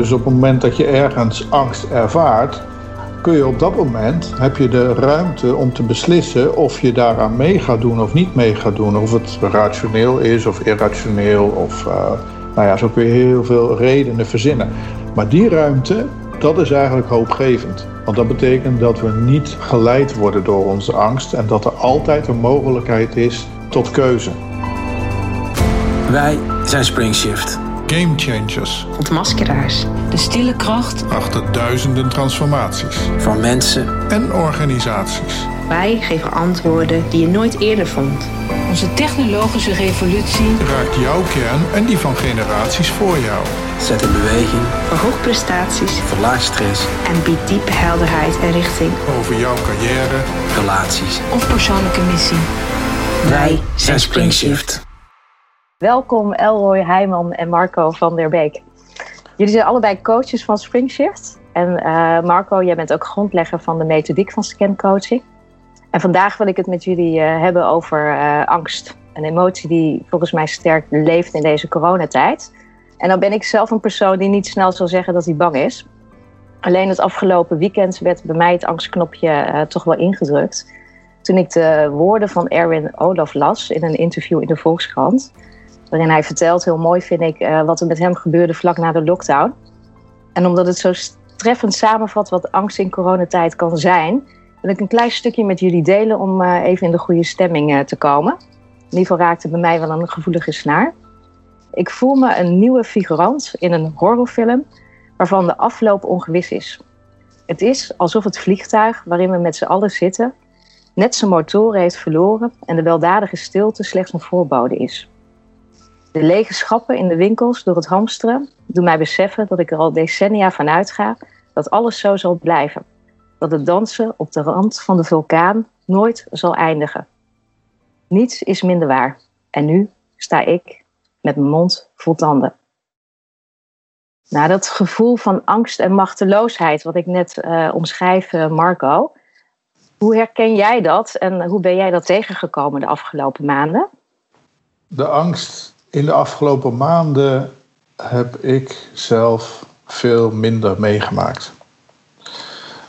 Dus op het moment dat je ergens angst ervaart, kun je op dat moment heb je de ruimte om te beslissen of je daaraan mee gaat doen of niet mee gaat doen. Of het rationeel is of irrationeel. Of, uh, nou ja, zo kun je heel veel redenen verzinnen. Maar die ruimte, dat is eigenlijk hoopgevend. Want dat betekent dat we niet geleid worden door onze angst en dat er altijd een mogelijkheid is tot keuze. Wij zijn Springshift. Game changers. Ontmaskeraars. De stille kracht. Achter duizenden transformaties. Van mensen en organisaties. Wij geven antwoorden die je nooit eerder vond. Onze technologische revolutie raakt jouw kern en die van generaties voor jou. Zet in beweging. Verhoog prestaties. Verlaag stress. En biedt diepe helderheid en richting. Over jouw carrière. Relaties. Of persoonlijke missie. Wij zijn Springshift. Welkom Elroy Heijman en Marco van der Beek. Jullie zijn allebei coaches van Springshift. En uh, Marco, jij bent ook grondlegger van de methodiek van scan coaching. En vandaag wil ik het met jullie uh, hebben over uh, angst. Een emotie die volgens mij sterk leeft in deze coronatijd. En dan ben ik zelf een persoon die niet snel zal zeggen dat hij bang is. Alleen het afgelopen weekend werd bij mij het angstknopje toch wel ingedrukt. Toen ik de woorden van Erwin Olaf las in een interview in de Volkskrant waarin hij vertelt, heel mooi vind ik, uh, wat er met hem gebeurde vlak na de lockdown. En omdat het zo treffend samenvat wat angst in coronatijd kan zijn, wil ik een klein stukje met jullie delen om uh, even in de goede stemming uh, te komen. In ieder geval raakte bij mij wel een gevoelige snaar. Ik voel me een nieuwe figurant in een horrorfilm waarvan de afloop ongewis is. Het is alsof het vliegtuig waarin we met z'n allen zitten net zijn motoren heeft verloren en de weldadige stilte slechts een voorbode is. De lege schappen in de winkels door het hamsteren doen mij beseffen dat ik er al decennia van uitga dat alles zo zal blijven. Dat het dansen op de rand van de vulkaan nooit zal eindigen. Niets is minder waar. En nu sta ik met mijn mond vol tanden. Nou, dat gevoel van angst en machteloosheid, wat ik net uh, omschrijf, uh, Marco. Hoe herken jij dat en hoe ben jij dat tegengekomen de afgelopen maanden? De angst in de afgelopen maanden heb ik zelf veel minder meegemaakt.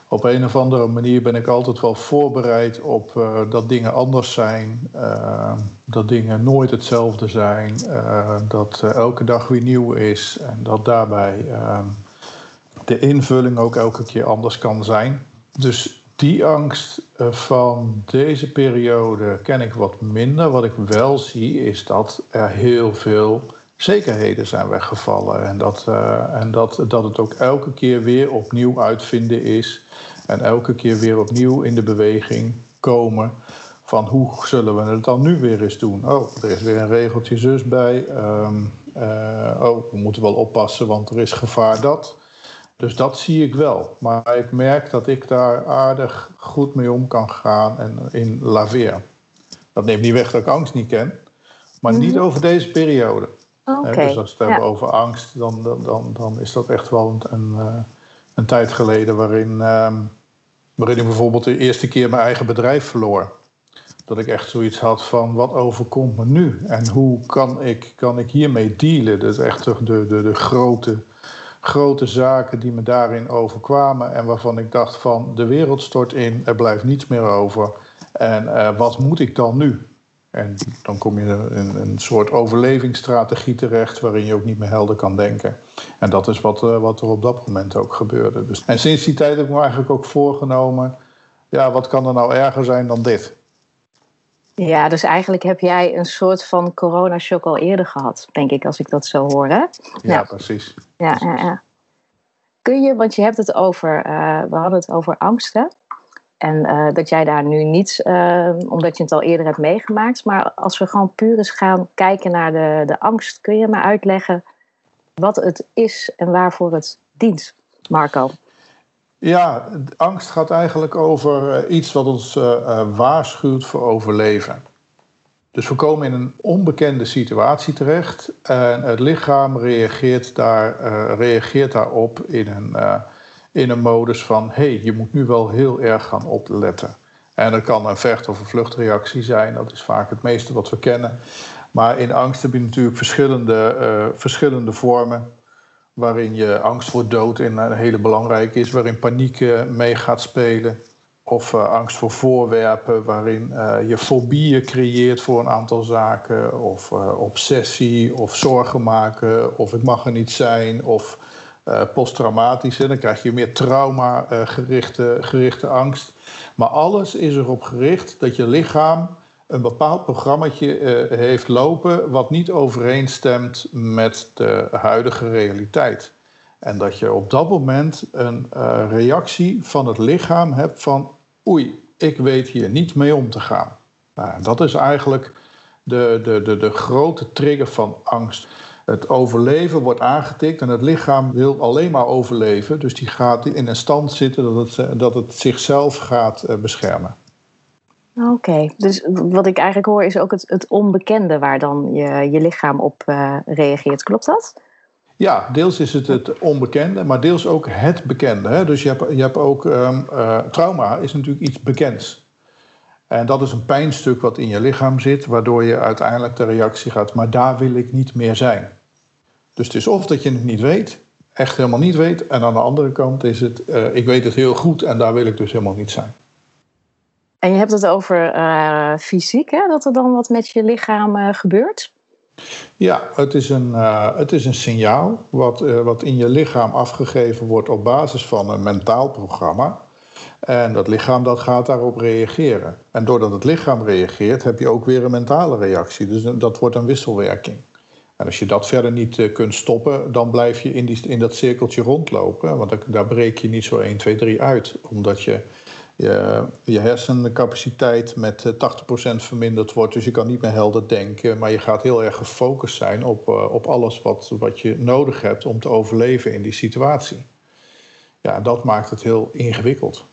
Op een of andere manier ben ik altijd wel voorbereid op uh, dat dingen anders zijn, uh, dat dingen nooit hetzelfde zijn, uh, dat elke dag weer nieuw is en dat daarbij de invulling ook elke keer anders kan zijn. Dus die angst van deze periode ken ik wat minder. Wat ik wel zie is dat er heel veel zekerheden zijn weggevallen. En dat, uh, en dat, dat het ook elke keer weer opnieuw uitvinden is. En elke keer weer opnieuw in de beweging komen. Van hoe zullen we het dan nu weer eens doen? Oh, er is weer een regeltje zus bij. Um, uh, oh, we moeten wel oppassen, want er is gevaar dat. Dus dat zie ik wel. Maar ik merk dat ik daar aardig goed mee om kan gaan en in laveer. Dat neemt niet weg dat ik angst niet ken, maar niet Mhm. over deze periode. Oké. Hè, dus als we het hebben over angst, dan, dan, dan, dan is dat echt wel een, een, eh, een tijd geleden waarin, ehm, waarin ik bijvoorbeeld de eerste keer mijn eigen bedrijf verloor. Dat ik echt zoiets had van wat overkomt me nu en hoe kan ik, kan ik hiermee dealen? Dus echt de, de, de, de grote, grote zaken die me daarin overkwamen en waarvan ik dacht van de wereld stort in, er blijft niets meer over. En eh, wat moet ik dan nu? En dan kom je in een, soort overlevingsstrategie terecht waarin je ook niet meer helder kan denken. En dat is wat, eh, wat er op dat moment ook gebeurde. Dus, en sinds die tijd heb ik me eigenlijk ook voorgenomen, ja, wat kan er nou erger zijn dan dit? Ja, dus eigenlijk heb jij een soort van corona-shock al eerder gehad, denk ik, als ik dat zo hoor. Hè? Ja, Ja. precies. Ja, ja, ja. Kun je, want je hebt het over, eh, we hadden het over angsten. En eh, dat jij daar nu niet, eh, omdat je het al eerder hebt meegemaakt. Maar als we gewoon puur eens gaan kijken naar de, de angst, kun je me uitleggen wat het is en waarvoor het dient, Marco? Ja, angst gaat eigenlijk over eh, iets wat ons waarschuwt voor overleven. Dus we komen in een onbekende situatie terecht en het lichaam reageert, daar, eh, reageert daarop in een, eh, in een modus van: hé, hey, je moet nu wel heel erg gaan opletten. En dat kan een vecht- of een vluchtreactie zijn, dat is vaak het meeste wat we kennen. Maar in angst heb je natuurlijk verschillende, eh, verschillende vormen. waarin je angst voor dood in een hele belangrijke is, waarin paniek uh, mee gaat spelen. Of uh, angst voor voorwerpen, waarin uh, je fobieën creëert voor een aantal zaken. Of obsessie, of zorgen maken, of het mag er niet zijn. Of posttraumatische, dan krijg je meer trauma-gerichte gerichte angst. Maar alles is erop gericht dat je lichaam een bepaald programmaatje heeft lopen wat niet overeenstemt met de huidige realiteit. En dat je op dat moment een reactie van het lichaam hebt van oei, ik weet hier niet mee om te gaan. Nou, dat is eigenlijk de, de, de, de grote trigger van angst. Het overleven wordt aangetikt en het lichaam wil alleen maar overleven. Dus die gaat in een stand zitten dat het, dat het zichzelf gaat uh, beschermen. Oké, dus wat ik eigenlijk hoor is ook het, het onbekende waar dan je, je lichaam op uh, reageert. Klopt dat? Ja, deels is het het onbekende, maar deels ook het bekende. Hè? Dus je hebt, je hebt ook um, uh, trauma, is natuurlijk iets bekends. En dat is een pijnstuk wat in je lichaam zit, waardoor je uiteindelijk de reactie gaat, maar daar wil ik niet meer zijn. Dus het is of dat je het niet weet, echt helemaal niet weet, en aan de andere kant is het, uh, ik weet het heel goed en daar wil ik dus helemaal niet zijn. En je hebt het over uh, fysiek, hè? dat er dan wat met je lichaam gebeurt? Ja, het is een, uh, het is een signaal wat, wat in je lichaam afgegeven wordt op basis van een mentaal programma. En dat lichaam dat gaat daarop reageren. En doordat het lichaam reageert, heb je ook weer een mentale reactie. Dus dat wordt een wisselwerking. En als je dat verder niet kunt stoppen, dan blijf je in, die, in dat cirkeltje rondlopen. Want daar breek je niet zo 1, 2, 3 uit. Omdat je je, je hersencapaciteit met 80% verminderd wordt. Dus je kan niet meer helder denken. Maar je gaat heel erg gefocust zijn op, uh, op alles wat, wat je nodig hebt om te overleven in die situatie. Ja, dat maakt het heel ingewikkeld.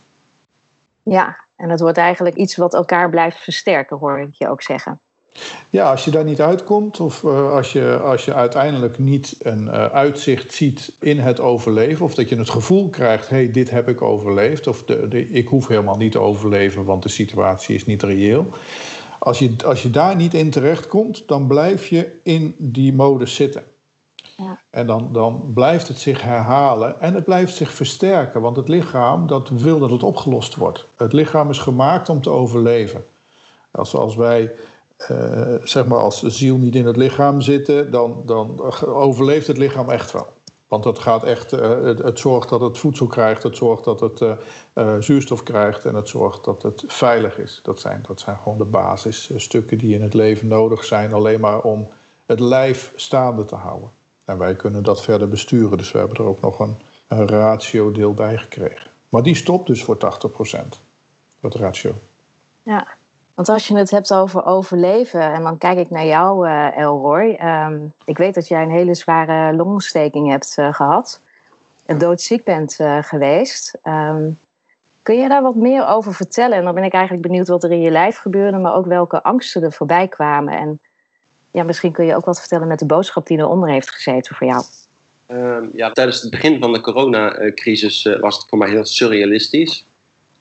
Ja, en het wordt eigenlijk iets wat elkaar blijft versterken, hoor ik je ook zeggen. Ja, als je daar niet uitkomt, of uh, als, je, als je uiteindelijk niet een uh, uitzicht ziet in het overleven, of dat je het gevoel krijgt: hé, hey, dit heb ik overleefd, of de, de, ik hoef helemaal niet te overleven, want de situatie is niet reëel. Als je, als je daar niet in terechtkomt, dan blijf je in die modus zitten. Ja. En dan, dan blijft het zich herhalen en het blijft zich versterken, want het lichaam dat wil dat het opgelost wordt. Het lichaam is gemaakt om te overleven. Als, als wij uh, zeg maar als de ziel niet in het lichaam zitten, dan, dan overleeft het lichaam echt wel. Want het, gaat echt, uh, het, zorgt dat het voedsel krijgt, het zorgt dat het uh, zuurstof krijgt en het zorgt dat het veilig is. Dat zijn, dat zijn gewoon de basisstukken die in het leven nodig zijn, alleen maar om het lijf staande te houden. En wij kunnen dat verder besturen, dus we hebben er ook nog een, een ratio-deel bij gekregen. Maar die stopt dus voor 80%, dat ratio. Ja, want als je het hebt over overleven, en dan kijk ik naar jou, uh, Elroy. Um, ik weet dat jij een hele zware longontsteking hebt uh, gehad. En doodziek bent uh, geweest. Um, kun je daar wat meer over vertellen? En dan ben ik eigenlijk benieuwd wat er in je lijf gebeurde, maar ook welke angsten er voorbij kwamen. En ja, misschien kun je ook wat vertellen met de boodschap die eronder heeft gezeten voor jou. Um, ja, tijdens het begin van de coronacrisis was het voor mij heel surrealistisch.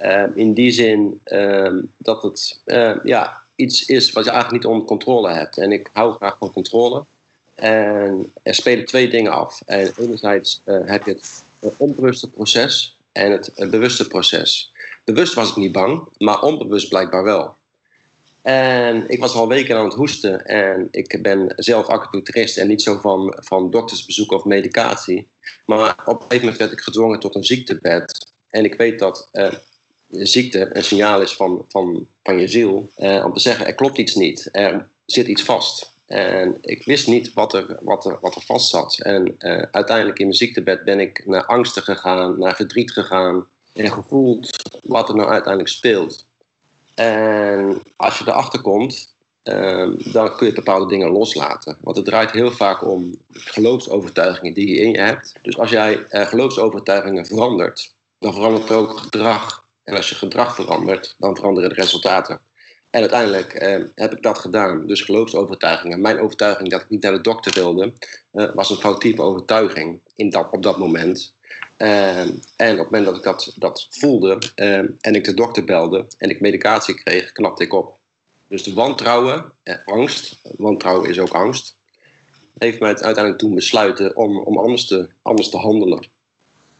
Uh, in die zin uh, dat het uh, ja, iets is wat je eigenlijk niet onder controle hebt. En ik hou graag van controle. En er spelen twee dingen af. En enerzijds eh, heb je het onbewuste proces en het bewuste proces. Bewust was ik niet bang, maar onbewust blijkbaar wel. En ik was al weken aan het hoesten en ik ben zelf acupuncturist en niet zo van, van doktersbezoek of medicatie. Maar op een gegeven moment werd ik gedwongen tot een ziektebed. En ik weet dat ziekte een signaal is van, van, van je ziel. Eh, om te zeggen, er klopt iets niet. Er zit iets vast. En ik wist niet wat er, wat er, wat er vast zat. En uh, uiteindelijk in mijn ziektebed ben ik naar angsten gegaan, naar verdriet gegaan. En gevoeld wat er nou uiteindelijk speelt. En als je erachter komt, uh, dan kun je bepaalde dingen loslaten. Want het draait heel vaak om geloofsovertuigingen die je in je hebt. Dus als jij uh, geloofsovertuigingen verandert, dan verandert er ook gedrag. En als je gedrag verandert, dan veranderen de resultaten. En uiteindelijk eh, heb ik dat gedaan. Dus geloofsovertuigingen. Mijn overtuiging dat ik niet naar de dokter wilde, uh, was een foutieve overtuiging in dat, op dat moment. Uh, en op het moment dat ik dat, voelde uh, en ik de dokter belde en ik medicatie kreeg, knapte ik op. Dus de wantrouwen, angst, wantrouwen is ook angst. heeft mij uiteindelijk toen besluiten om, om anders, te, anders te handelen.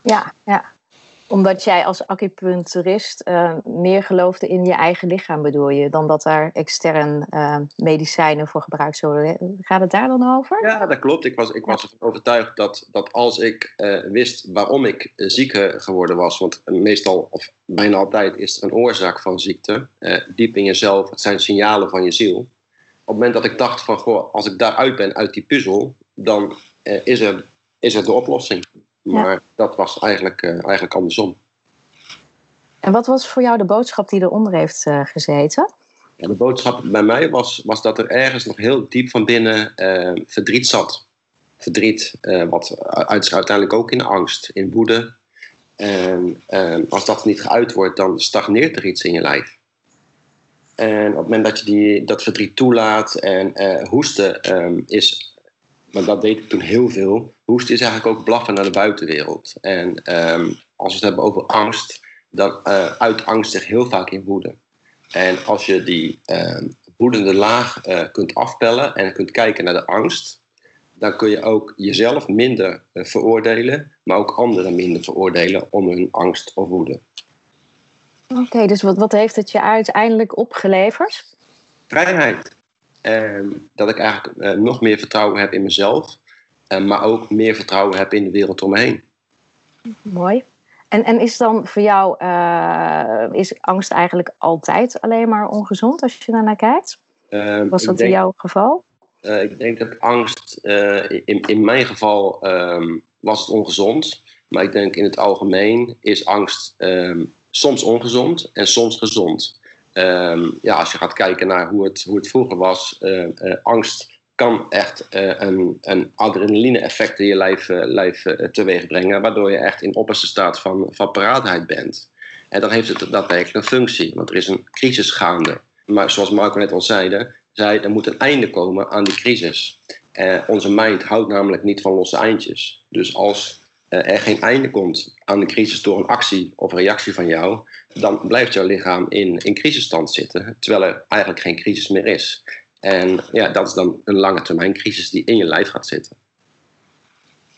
Ja, ja. Omdat jij als acupuncturist uh, meer geloofde in je eigen lichaam, bedoel je, dan dat daar extern uh, medicijnen voor gebruikt zullen. Gaat het daar dan over? Ja, dat klopt. Ik was, ik was ervan overtuigd dat, dat als ik uh, wist waarom ik ziek geworden was, want meestal of bijna altijd is er een oorzaak van ziekte, diep in jezelf, het zijn signalen van je ziel. Op het moment dat ik dacht van, goh, als ik daaruit ben uit die puzzel, dan is, er, is er de oplossing. Maar ja. dat was eigenlijk, uh, eigenlijk andersom. En wat was voor jou de boodschap die eronder heeft uh, gezeten? Ja, de boodschap bij mij was, was dat er ergens nog heel diep van binnen uh, verdriet zat. Verdriet, wat uit uiteindelijk ook in angst, in woede. En als dat niet geuit wordt, dan stagneert er iets in je lijf. En op het moment dat je die, dat verdriet toelaat en hoesten um, is maar dat deed ik toen heel veel. Hoesten is eigenlijk ook blaffen naar de buitenwereld. En um, als we het hebben over angst, dan uh, uit angst zich heel vaak in woede. En als je die uh, woedende laag uh, kunt afpellen en kunt kijken naar de angst, dan kun je ook jezelf minder veroordelen, maar ook anderen minder veroordelen om hun angst of woede. Oké, okay, dus wat, wat heeft het je uiteindelijk opgeleverd? Vrijheid. En dat ik eigenlijk uh, nog meer vertrouwen heb in mezelf. Uh, maar ook meer vertrouwen heb in de wereld om me heen. Mooi. En, en is dan voor jou, uh, is angst eigenlijk altijd alleen maar ongezond als je daarnaar kijkt? Was dat denk, in jouw geval? ik denk dat angst, in, in mijn geval um, was het ongezond. Maar ik denk in het algemeen is angst um, soms ongezond en soms gezond. Um, ja, als je gaat kijken naar hoe het, hoe het vroeger was, uh, uh, angst kan echt uh, een, een adrenaline-effect in je lijf, lijf teweeg brengen, waardoor je echt in opperste staat van, van paraatheid bent. En dan heeft het daadwerkelijk een functie, want er is een crisis gaande. Maar zoals Marco net al zei, zei er moet een einde komen aan die crisis. onze mind houdt namelijk niet van losse eindjes. Dus als er geen einde komt aan de crisis door een actie of reactie van jou, dan blijft jouw lichaam in, in crisisstand zitten, terwijl er eigenlijk geen crisis meer is. En ja, dat is dan een lange termijn crisis die in je lijf gaat zitten.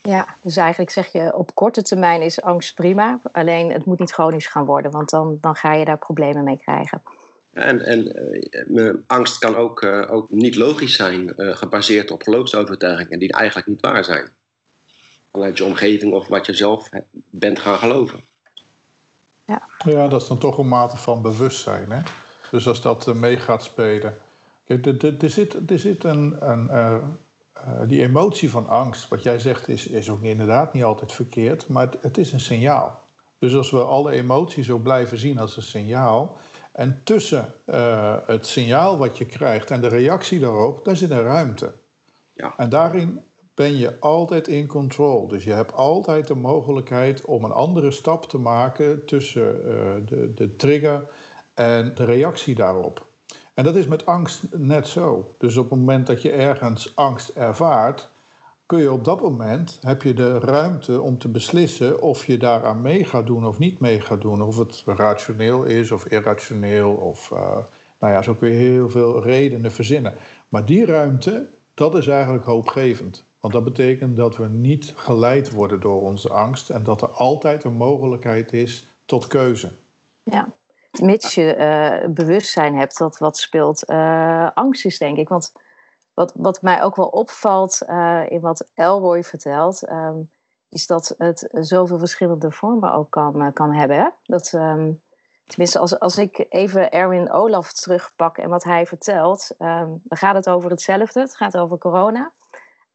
Ja, dus eigenlijk zeg je op korte termijn is angst prima, alleen het moet niet chronisch gaan worden, want dan, dan ga je daar problemen mee krijgen. En, en uh, angst kan ook, uh, ook niet logisch zijn, uh, gebaseerd op geloofsovertuigingen die eigenlijk niet waar zijn vanuit je omgeving of wat je zelf bent gaan geloven. Ja, ja dat is dan toch een mate van bewustzijn. Hè? Dus als dat uh, mee gaat spelen. Kijk, er, zit, er zit een. een uh, uh, die emotie van angst, wat jij zegt, is, is ook inderdaad niet altijd verkeerd, maar het, het is een signaal. Dus als we alle emoties ook blijven zien als een signaal, en tussen het signaal wat je krijgt en de reactie daarop, daar zit een ruimte. Ja. En daarin ben je altijd in control. Dus je hebt altijd de mogelijkheid om een andere stap te maken tussen uh, de, de trigger en de reactie daarop. En dat is met angst net zo. Dus op het moment dat je ergens angst ervaart, kun je op dat moment heb je de ruimte om te beslissen of je daaraan mee gaat doen of niet mee gaat doen. Of het rationeel is of irrationeel. Of uh, nou ja, zo kun je heel veel redenen verzinnen. Maar die ruimte, dat is eigenlijk hoopgevend. Want dat betekent dat we niet geleid worden door onze angst en dat er altijd een mogelijkheid is tot keuze. Ja, mits je uh, bewustzijn hebt dat wat speelt, uh, angst is, denk ik. Want wat, wat mij ook wel opvalt uh, in wat Elroy vertelt, um, is dat het zoveel verschillende vormen ook kan, kan hebben. Hè? Dat, um, tenminste, als, als ik even Erwin Olaf terugpak en wat hij vertelt, um, dan gaat het over hetzelfde. Het gaat over corona.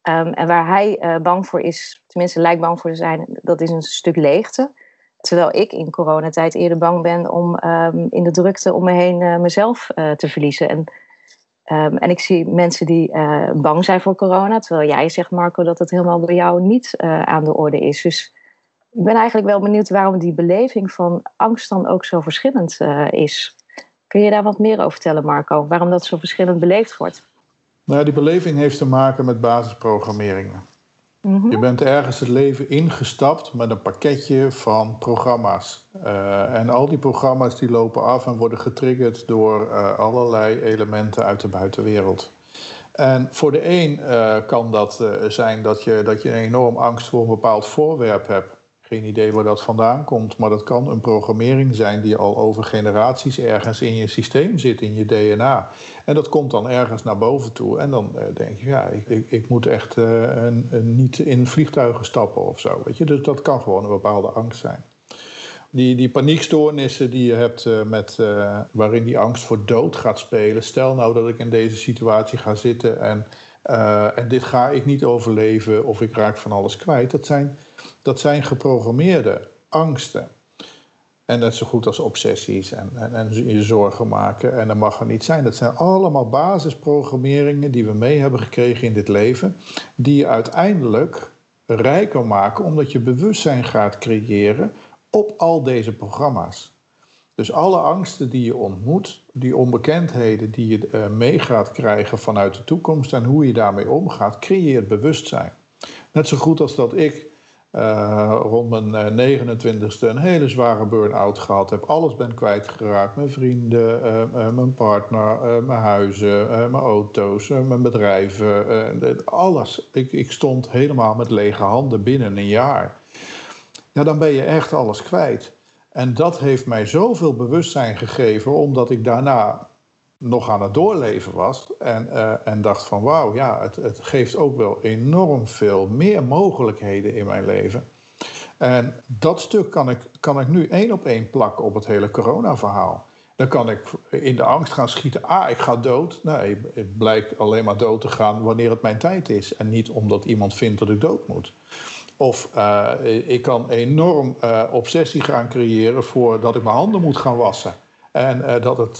Um, en waar hij uh, bang voor is, tenminste lijkt bang voor te zijn, dat is een stuk leegte. Terwijl ik in coronatijd eerder bang ben om um, in de drukte om me heen uh, mezelf uh, te verliezen. En, um, en ik zie mensen die bang zijn voor corona, terwijl jij zegt, Marco, dat het helemaal bij jou niet aan de orde is. Dus ik ben eigenlijk wel benieuwd waarom die beleving van angst dan ook zo verschillend is. Kun je daar wat meer over vertellen, Marco? Waarom dat zo verschillend beleefd wordt? Nou, die beleving heeft te maken met basisprogrammeringen. Mm-hmm. Je bent ergens het leven ingestapt met een pakketje van programma's. Uh, en al die programma's die lopen af en worden getriggerd door uh, allerlei elementen uit de buitenwereld. En voor de een uh, kan dat zijn dat je, dat je een enorm angst voor een bepaald voorwerp hebt. Geen idee waar dat vandaan komt, maar dat kan een programmering zijn die al over generaties ergens in je systeem zit, in je DNA. En dat komt dan ergens naar boven toe. En dan uh, denk je, ja, ik, ik, moet echt een, een niet in vliegtuigen stappen of zo. Weet je? Dus dat kan gewoon een bepaalde angst zijn die, die paniekstoornissen die je hebt uh, met, waarin die angst voor dood gaat spelen. Stel nou dat ik in deze situatie ga zitten en, en dit ga ik niet overleven of ik raak van alles kwijt. Dat zijn, dat zijn geprogrammeerde angsten. En net zo goed als obsessies en, en, en je zorgen maken. En dat mag er niet zijn. Dat zijn allemaal basisprogrammeringen die we mee hebben gekregen in dit leven. Die je uiteindelijk rijker maken omdat je bewustzijn gaat creëren op al deze programma's. Dus alle angsten die je ontmoet, die onbekendheden die je uh, mee gaat krijgen vanuit de toekomst en hoe je daarmee omgaat, creëert bewustzijn. Net zo goed als dat ik uh, rond mijn 29ste een hele zware burn-out gehad heb. Alles ben kwijtgeraakt. Mijn vrienden, uh, mijn partner, mijn huizen, mijn auto's, mijn bedrijven. alles. Ik, ik stond helemaal met lege handen binnen een jaar ja, dan ben je echt alles kwijt. En dat heeft mij zoveel bewustzijn gegeven, omdat ik daarna nog aan het doorleven was. En, uh, en dacht van wauw, ja, het, het geeft ook wel enorm veel meer mogelijkheden in mijn leven. En dat stuk kan ik, kan ik nu één op één plakken op het hele corona-verhaal. Dan kan ik in de angst gaan schieten. Ah, ik ga dood. Nee, het blijkt alleen maar dood te gaan wanneer het mijn tijd is. En niet omdat iemand vindt dat ik dood moet. Of uh, ik kan enorm uh, obsessie gaan creëren voor dat ik mijn handen moet gaan wassen. En uh, dat, het,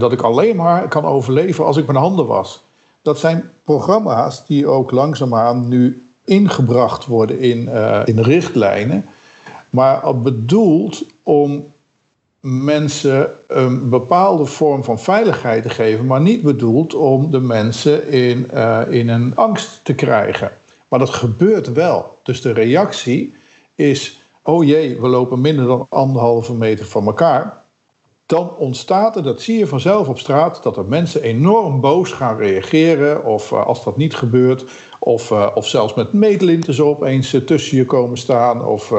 dat ik alleen maar kan overleven als ik mijn handen was. Dat zijn programma's die ook langzaamaan nu ingebracht worden in, in richtlijnen. Maar bedoeld om mensen een bepaalde vorm van veiligheid te geven, maar niet bedoeld om de mensen in, in een angst te krijgen. Maar dat gebeurt wel. Dus de reactie is: oh jee, we lopen minder dan anderhalve meter van elkaar. Dan ontstaat er, dat zie je vanzelf op straat, dat er mensen enorm boos gaan reageren. Of uh, als dat niet gebeurt, of, uh, of zelfs met meetlinten opeens uh, tussen je komen staan. Of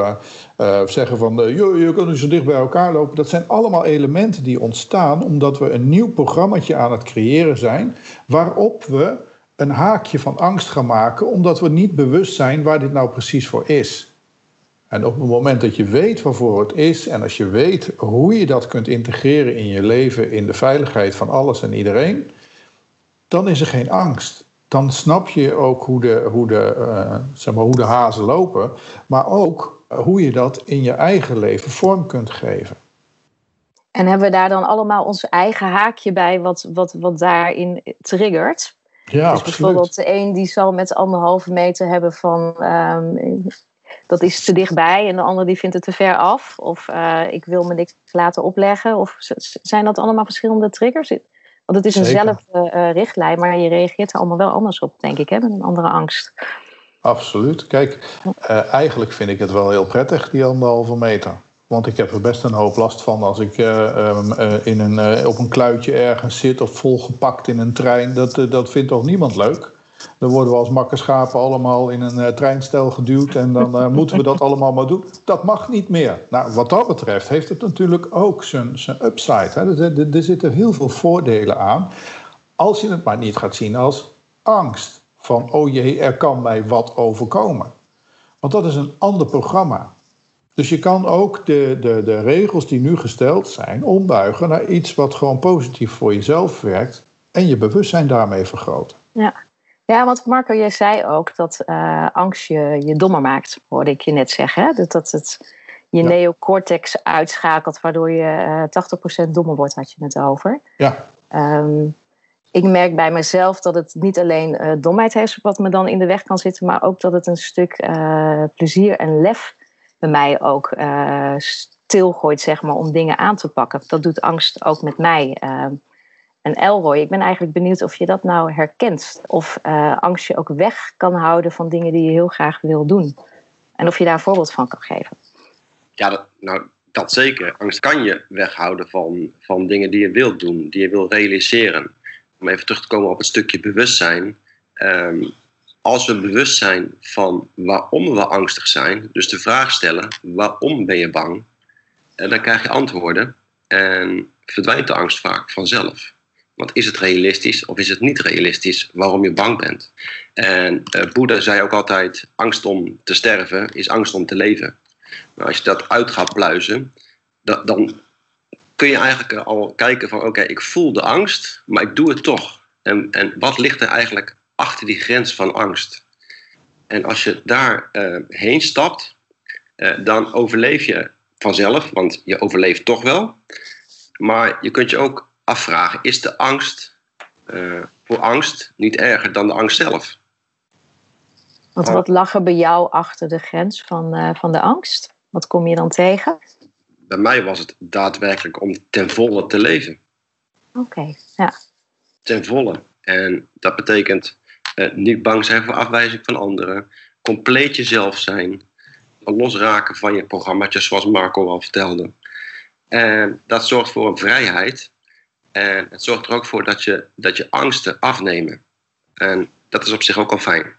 zeggen van, joh, je kunt niet zo dicht bij elkaar lopen. Dat zijn allemaal elementen die ontstaan omdat we een nieuw programmaatje aan het creëren zijn. Waarop we een haakje van angst gaan maken, omdat we niet bewust zijn waar dit nou precies voor is. En op het moment dat je weet waarvoor het is en als je weet hoe je dat kunt integreren in je leven, in de veiligheid van alles en iedereen, dan is er geen angst. Dan snap je ook hoe de, hoe de, uh, zeg maar, hoe de hazen lopen, maar ook hoe je dat in je eigen leven vorm kunt geven. En hebben we daar dan allemaal ons eigen haakje bij, wat, wat, wat daarin triggert? Ja, dus bijvoorbeeld de een die zal met anderhalve meter hebben van um, dat is te dichtbij en de ander die vindt het te ver af. Of uh, ik wil me niks laten opleggen. Of zijn dat allemaal verschillende triggers? Want het is eenzelfde uh, richtlijn, maar je reageert er allemaal wel anders op, denk ik, hè, met een andere angst. Absoluut. Kijk, uh, eigenlijk vind ik het wel heel prettig, die anderhalve meter. Want ik heb er best een hoop last van als ik uh, in een, op een kluitje ergens zit of volgepakt in een trein. Dat, dat vindt toch niemand leuk? Dan worden we als makkerschapen allemaal in een treinstel geduwd en dan moeten we dat allemaal maar doen. Dat mag niet meer. Nou, wat dat betreft heeft het natuurlijk ook zijn, zijn upside. Hè. Er, er, er zitten heel veel voordelen aan. Als je het maar niet gaat zien als angst. Van, oh jee, er kan mij wat overkomen. Want dat is een ander programma. Dus je kan ook de, de, de regels die nu gesteld zijn ombuigen naar iets wat gewoon positief voor jezelf werkt en je bewustzijn daarmee vergroten. Ja, want Marco, jij zei ook dat uh, angst je, je dommer maakt, hoorde ik je net zeggen. Hè? Dat, dat het je ja. neocortex uitschakelt, waardoor je uh, 80% dommer wordt, had je het over. Ja. Um, ik merk bij mezelf dat het niet alleen uh, domheid heeft wat me dan in de weg kan zitten, maar ook dat het een stuk plezier en lef bij mij ook stilgooit, zeg maar, om dingen aan te pakken. Dat doet angst ook met mij. En Elroy, ik ben eigenlijk benieuwd of je dat nou herkent. Of uh, angst je ook weg kan houden van dingen die je heel graag wil doen. En of je daar een voorbeeld van kan geven. Ja, dat, nou, dat zeker. Angst kan je weghouden van, van dingen die je wilt doen, die je wilt realiseren. om even terug te komen op het stukje bewustzijn. Ehm, als we bewust zijn van waarom we angstig zijn, dus de vraag stellen: waarom ben je bang? En dan krijg je antwoorden en verdwijnt de angst vaak vanzelf. Want is het realistisch of is het niet realistisch waarom je bang bent? En uh, Boeddha zei ook altijd: angst om te sterven is angst om te leven. Maar als je dat uit gaat pluizen, dan kun je eigenlijk al kijken van oké, ik voel de angst, maar ik doe het toch. En, en wat ligt er eigenlijk achter die grens van angst? En als je daar uh, heen stapt, uh, dan overleef je vanzelf, want je overleeft toch wel. Maar je kunt je ook afvragen, is de angst uh, voor angst niet erger dan de angst zelf? Want wat lag er bij jou achter de grens van, van de angst? Wat kom je dan tegen? bij mij was het daadwerkelijk om ten volle te leven. Oké, ja. Ten volle. En dat betekent uh, niet bang zijn voor afwijzing van anderen, compleet jezelf zijn, losraken van je programmaatjes, zoals Marco al vertelde. En dat zorgt voor een vrijheid. En het zorgt er ook voor dat je, dat je angsten afnemen. En dat is op zich ook al fijn.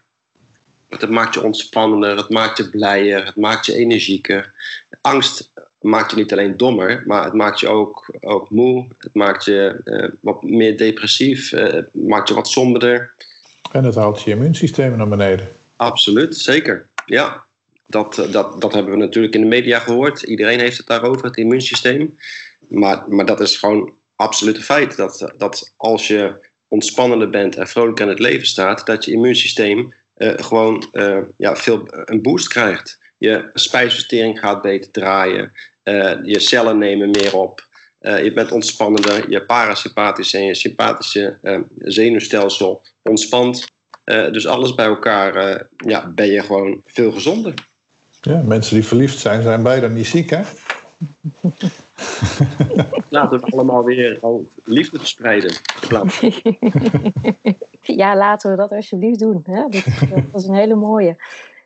Want het maakt je ontspannender, het maakt je blijer, het maakt je energieker. Angst maakt je niet alleen dommer, maar het maakt je ook, ook moe. Het maakt je uh, wat meer depressief, uh, het maakt je wat somberder. En het haalt je immuunsysteem naar beneden. Absoluut, zeker. Ja, dat, eh, dat, dat hebben we natuurlijk in de media gehoord. Iedereen heeft het daarover, het immuunsysteem. Maar, maar dat is gewoon absoluut een feit. Dat, dat als je ontspannender bent en vrolijk aan het leven staat, dat je immuunsysteem uh, gewoon uh, ja, veel, een boost krijgt. Je spijsvertering gaat beter draaien. Uh, je cellen nemen meer op. je bent ontspannender. Je parasympathische en je sympathische zenuwstelsel ontspant. dus alles bij elkaar ja, ben je gewoon veel gezonder. Ja, mensen die verliefd zijn, zijn bijna niet ziek, hè? Laten we allemaal weer al liefde verspreiden. ja, laten we dat alsjeblieft doen. Hè? Dat, dat is een hele mooie.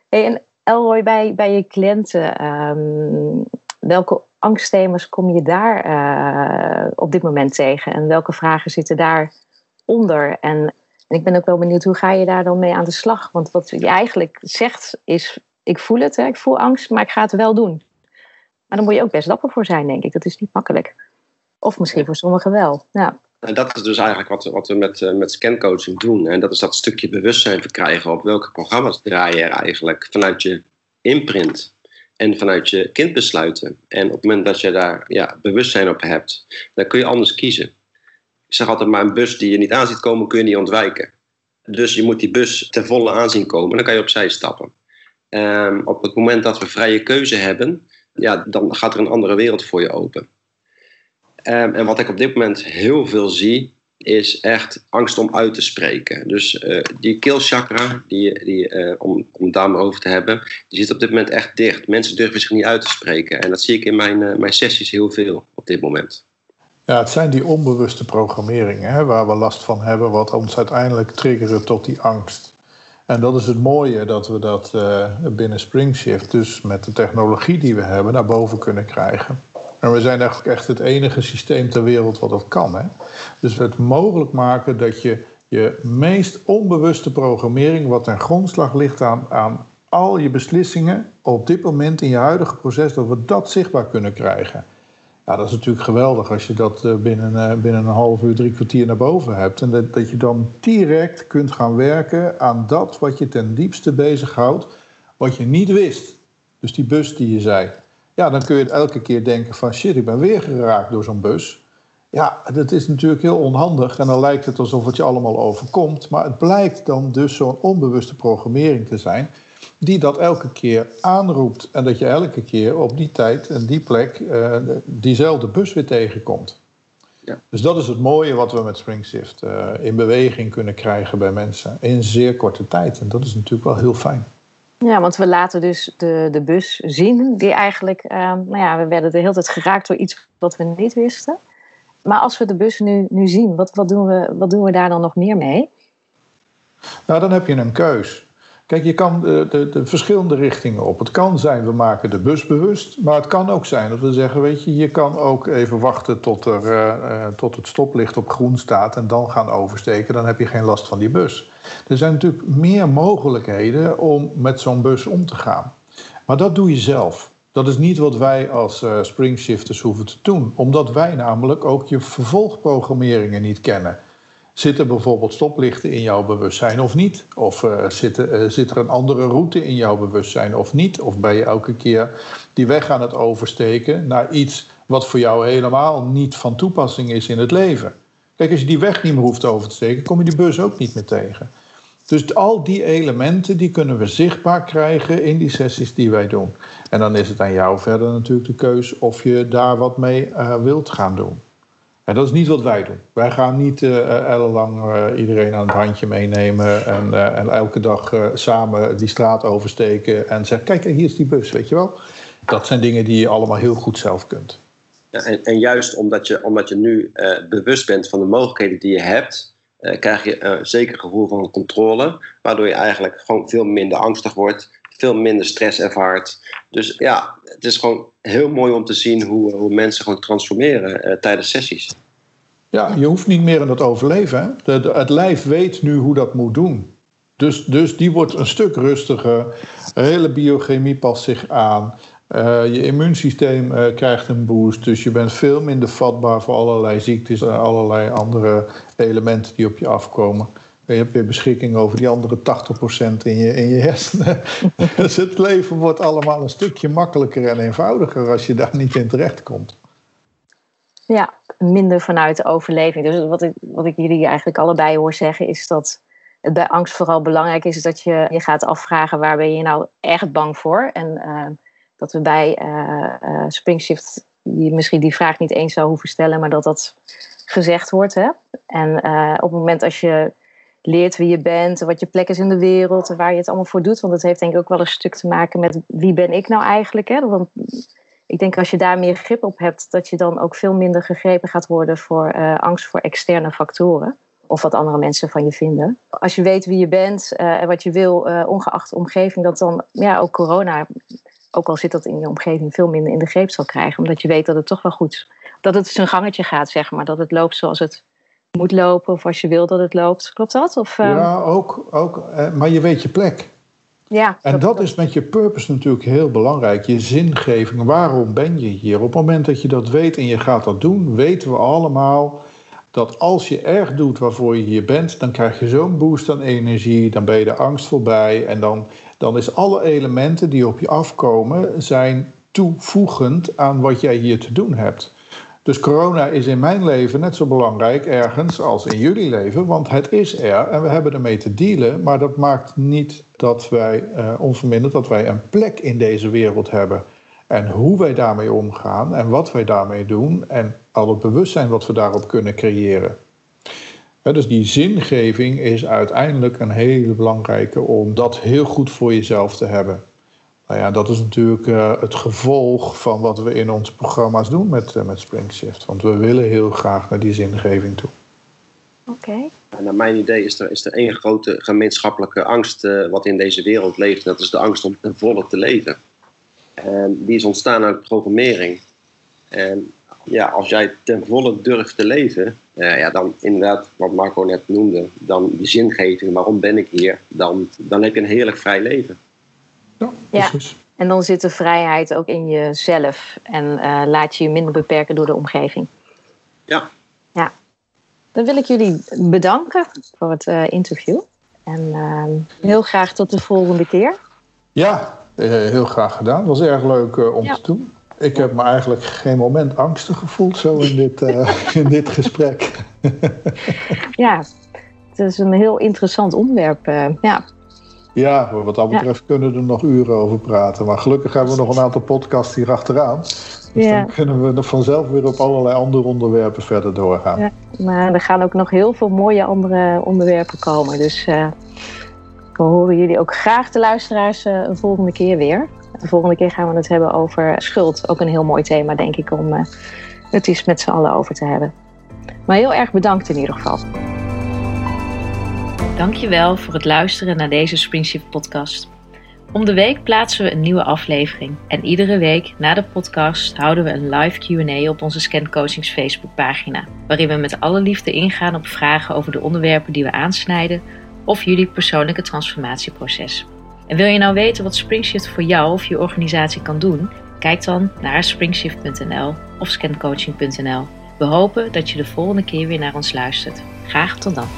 Hey, en Elroy, bij, bij je cliënten, um, welke angstthema's kom je daar uh, op dit moment tegen? En welke vragen zitten daaronder? En, en ik ben ook wel benieuwd, hoe ga je daar dan mee aan de slag? Want wat je eigenlijk zegt is, ik voel het, hè, ik voel angst, maar ik ga het wel doen. Maar dan moet je ook best dapper voor zijn, denk ik. Dat is niet makkelijk. Of misschien voor sommigen wel. Ja. En dat is dus eigenlijk wat, wat we met, uh, met scancoaching doen. En dat is dat stukje bewustzijn verkrijgen op welke programma's draai je er eigenlijk vanuit je imprint en vanuit je kindbesluiten. En op het moment dat je daar ja, bewustzijn op hebt, dan kun je anders kiezen. Ik zeg altijd maar een bus die je niet aan ziet komen, kun je niet ontwijken. Dus je moet die bus ten volle aanzien komen, dan kan je opzij stappen. Um, op het moment dat we vrije keuze hebben, ja, dan gaat er een andere wereld voor je open. Um, en wat ik op dit moment heel veel zie, is echt angst om uit te spreken. Dus uh, die keelchakra, die, die, uh, om, om daar maar over te hebben, die zit op dit moment echt dicht. Mensen durven zich niet uit te spreken. En dat zie ik in mijn, uh, mijn sessies heel veel op dit moment. Ja, het zijn die onbewuste programmeringen hè, waar we last van hebben, wat ons uiteindelijk triggeren tot die angst. En dat is het mooie dat we dat uh, binnen SpringShift, dus met de technologie die we hebben, naar boven kunnen krijgen. En we zijn eigenlijk echt het enige systeem ter wereld wat dat kan. Hè? Dus we het mogelijk maken dat je je meest onbewuste programmering, wat ten grondslag ligt aan, aan al je beslissingen op dit moment in je huidige proces, dat we dat zichtbaar kunnen krijgen. Ja, dat is natuurlijk geweldig als je dat eh, binnen, eh, binnen een half uur, drie kwartier naar boven hebt. En dat, dat je dan direct kunt gaan werken aan dat wat je ten diepste bezighoudt, wat je niet wist. Dus die bus die je zei. Ja, dan kun je elke keer denken van shit, ik ben weer geraakt door zo'n bus. Ja, dat is natuurlijk heel onhandig en dan lijkt het alsof het je allemaal overkomt. Maar het blijkt dan dus zo'n onbewuste programmering te zijn die dat elke keer aanroept. En dat je elke keer op die tijd en die plek uh, diezelfde bus weer tegenkomt. Ja. Dus dat is het mooie wat we met SpringShift uh, in beweging kunnen krijgen bij mensen in zeer korte tijd. En dat is natuurlijk wel heel fijn. Ja, want we laten dus de, de bus zien, die eigenlijk, uh, nou ja, we werden de hele tijd geraakt door iets wat we niet wisten. Maar als we de bus nu, nu zien, wat, wat, doen we, wat doen we daar dan nog meer mee? Nou, dan heb je een keus. Kijk, je kan de, de, de, verschillende richtingen op. Het kan zijn, we maken de bus bewust. Maar het kan ook zijn dat we zeggen, weet je, je kan ook even wachten tot, er, uh, tot het stoplicht op groen staat en dan gaan oversteken. Dan heb je geen last van die bus. Er zijn natuurlijk meer mogelijkheden om met zo'n bus om te gaan. Maar dat doe je zelf. Dat is niet wat wij als uh, springshifters hoeven te doen. Omdat wij namelijk ook je vervolgprogrammeringen niet kennen. Zitten bijvoorbeeld stoplichten in jouw bewustzijn of niet? Of uh, zit, uh, zit er een andere route in jouw bewustzijn of niet? Of ben je elke keer die weg aan het oversteken naar iets wat voor jou helemaal niet van toepassing is in het leven? Kijk, als je die weg niet meer hoeft over te steken, kom je die bus ook niet meer tegen. Dus al die elementen die kunnen we zichtbaar krijgen in die sessies die wij doen. En dan is het aan jou verder natuurlijk de keus of je daar wat mee uh, wilt gaan doen. En dat is niet wat wij doen. Wij gaan niet uh, ellenlang uh, iedereen aan het handje meenemen en, en elke dag samen die straat oversteken en zeggen: Kijk, hier is die bus, weet je wel. Dat zijn dingen die je allemaal heel goed zelf kunt. En, en, juist omdat je, omdat je nu bewust bent van de mogelijkheden die je hebt, krijg je een zeker gevoel van controle, waardoor je eigenlijk gewoon veel minder angstig wordt, veel minder stress ervaart. Dus ja, het is gewoon heel mooi om te zien hoe, hoe mensen gewoon transformeren uh, tijdens sessies. Ja, je hoeft niet meer in het overleven. Hè? Het lijf weet nu hoe dat moet doen. Dus, dus die wordt een stuk rustiger. De hele biochemie past zich aan. Uh, je immuunsysteem krijgt een boost. Dus je bent veel minder vatbaar voor allerlei ziektes en allerlei andere elementen die op je afkomen. Je hebt weer beschikking over die andere 80% in je, in je hersenen. dus het leven wordt allemaal een stukje makkelijker en eenvoudiger als je daar niet in terecht komt. Ja, minder vanuit de overleving. Dus wat ik, wat ik jullie eigenlijk allebei hoor zeggen is dat het bij angst vooral belangrijk is, dat je je gaat afvragen waar ben je nou echt bang voor. En uh, dat we bij uh, uh, Springshift die, misschien die vraag niet eens zou hoeven stellen, maar dat dat gezegd wordt. Hè? En op het moment als je leert wie je bent, wat je plek is in de wereld en waar je het allemaal voor doet. Want het heeft denk ik ook wel een stuk te maken met wie ben ik nou eigenlijk. Hè? Want ik denk als je daar meer grip op hebt, dat je dan ook veel minder gegrepen gaat worden voor uh, angst voor externe factoren. Of wat andere mensen van je vinden. Als je weet wie je bent uh, en wat je wil, uh, ongeacht de omgeving, dat dan ja, ook corona, ook al zit dat in je omgeving, veel minder in de greep zal krijgen. Omdat je weet dat het toch wel goed, dat het zijn gangetje gaat, zeg maar. Dat het loopt zoals het moet lopen of als je wil dat het loopt. Klopt dat? Of, uh... Ja, ook, ook. Maar je weet je plek. Ja, en dat is met je purpose natuurlijk heel belangrijk. Je zingeving. Waarom ben je hier? Op het moment dat je dat weet en je gaat dat doen, weten we allemaal dat als je erg doet waarvoor je hier bent, dan krijg je zo'n boost aan energie, dan ben je de angst voorbij en dan, dan is alle elementen die op je afkomen, zijn toevoegend aan wat jij hier te doen hebt. Dus corona is in mijn leven net zo belangrijk ergens als in jullie leven, want het is er en we hebben ermee te dealen. Maar dat maakt niet dat wij, uh, onverminderd, dat wij een plek in deze wereld hebben. En hoe wij daarmee omgaan en wat wij daarmee doen en al het bewustzijn wat we daarop kunnen creëren. Dus die zingeving is uiteindelijk een hele belangrijke om dat heel goed voor jezelf te hebben. Nou ja, dat is natuurlijk uh, het gevolg van wat we in onze programma's doen met, uh, met Springshift. Want we willen heel graag naar die zingeving toe. Oké. Okay. Naar mijn idee is er, is er één grote gemeenschappelijke angst uh, wat in deze wereld leeft. Dat is de angst om ten volle te leven. En die is ontstaan uit programmering. En ja, als jij ten volle durft te leven, ja, dan inderdaad, wat Marco net noemde, dan die zingeving, waarom ben ik hier, dan, dan heb je een heerlijk vrij leven. Ja, precies. Ja. En dan zit de vrijheid ook in jezelf en uh, laat je je minder beperken door de omgeving. Ja. Ja. Dan wil ik jullie bedanken voor het uh, interview. En uh, heel graag tot de volgende keer. Ja, uh, heel graag gedaan. Het was erg leuk om ja. te doen. Ik heb me eigenlijk geen moment angstig gevoeld zo in dit, in dit gesprek. ja, het is een heel interessant onderwerp. ja. Ja, wat dat betreft ja. kunnen we er nog uren over praten. Maar gelukkig hebben we nog een aantal podcasts hier achteraan. Dus ja. dan kunnen we vanzelf weer op allerlei andere onderwerpen verder doorgaan. Ja, maar er gaan ook nog heel veel mooie andere onderwerpen komen. Dus uh, we horen jullie ook graag de luisteraars uh, een volgende keer weer. De volgende keer gaan we het hebben over schuld. Ook een heel mooi thema, denk ik, om uh, het eens met z'n allen over te hebben. Maar heel erg bedankt in ieder geval. Dankjewel voor het luisteren naar deze Springshift podcast. Om de week plaatsen we een nieuwe aflevering. En iedere week na de podcast houden we een live QA op onze Scan Coachings Facebookpagina. Waarin we met alle liefde ingaan op vragen over de onderwerpen die we aansnijden of jullie persoonlijke transformatieproces. En wil je nou weten wat Springshift voor jou of je organisatie kan doen? Kijk dan naar springshift.nl of scancoaching.nl. We hopen dat je de volgende keer weer naar ons luistert. Graag tot dan.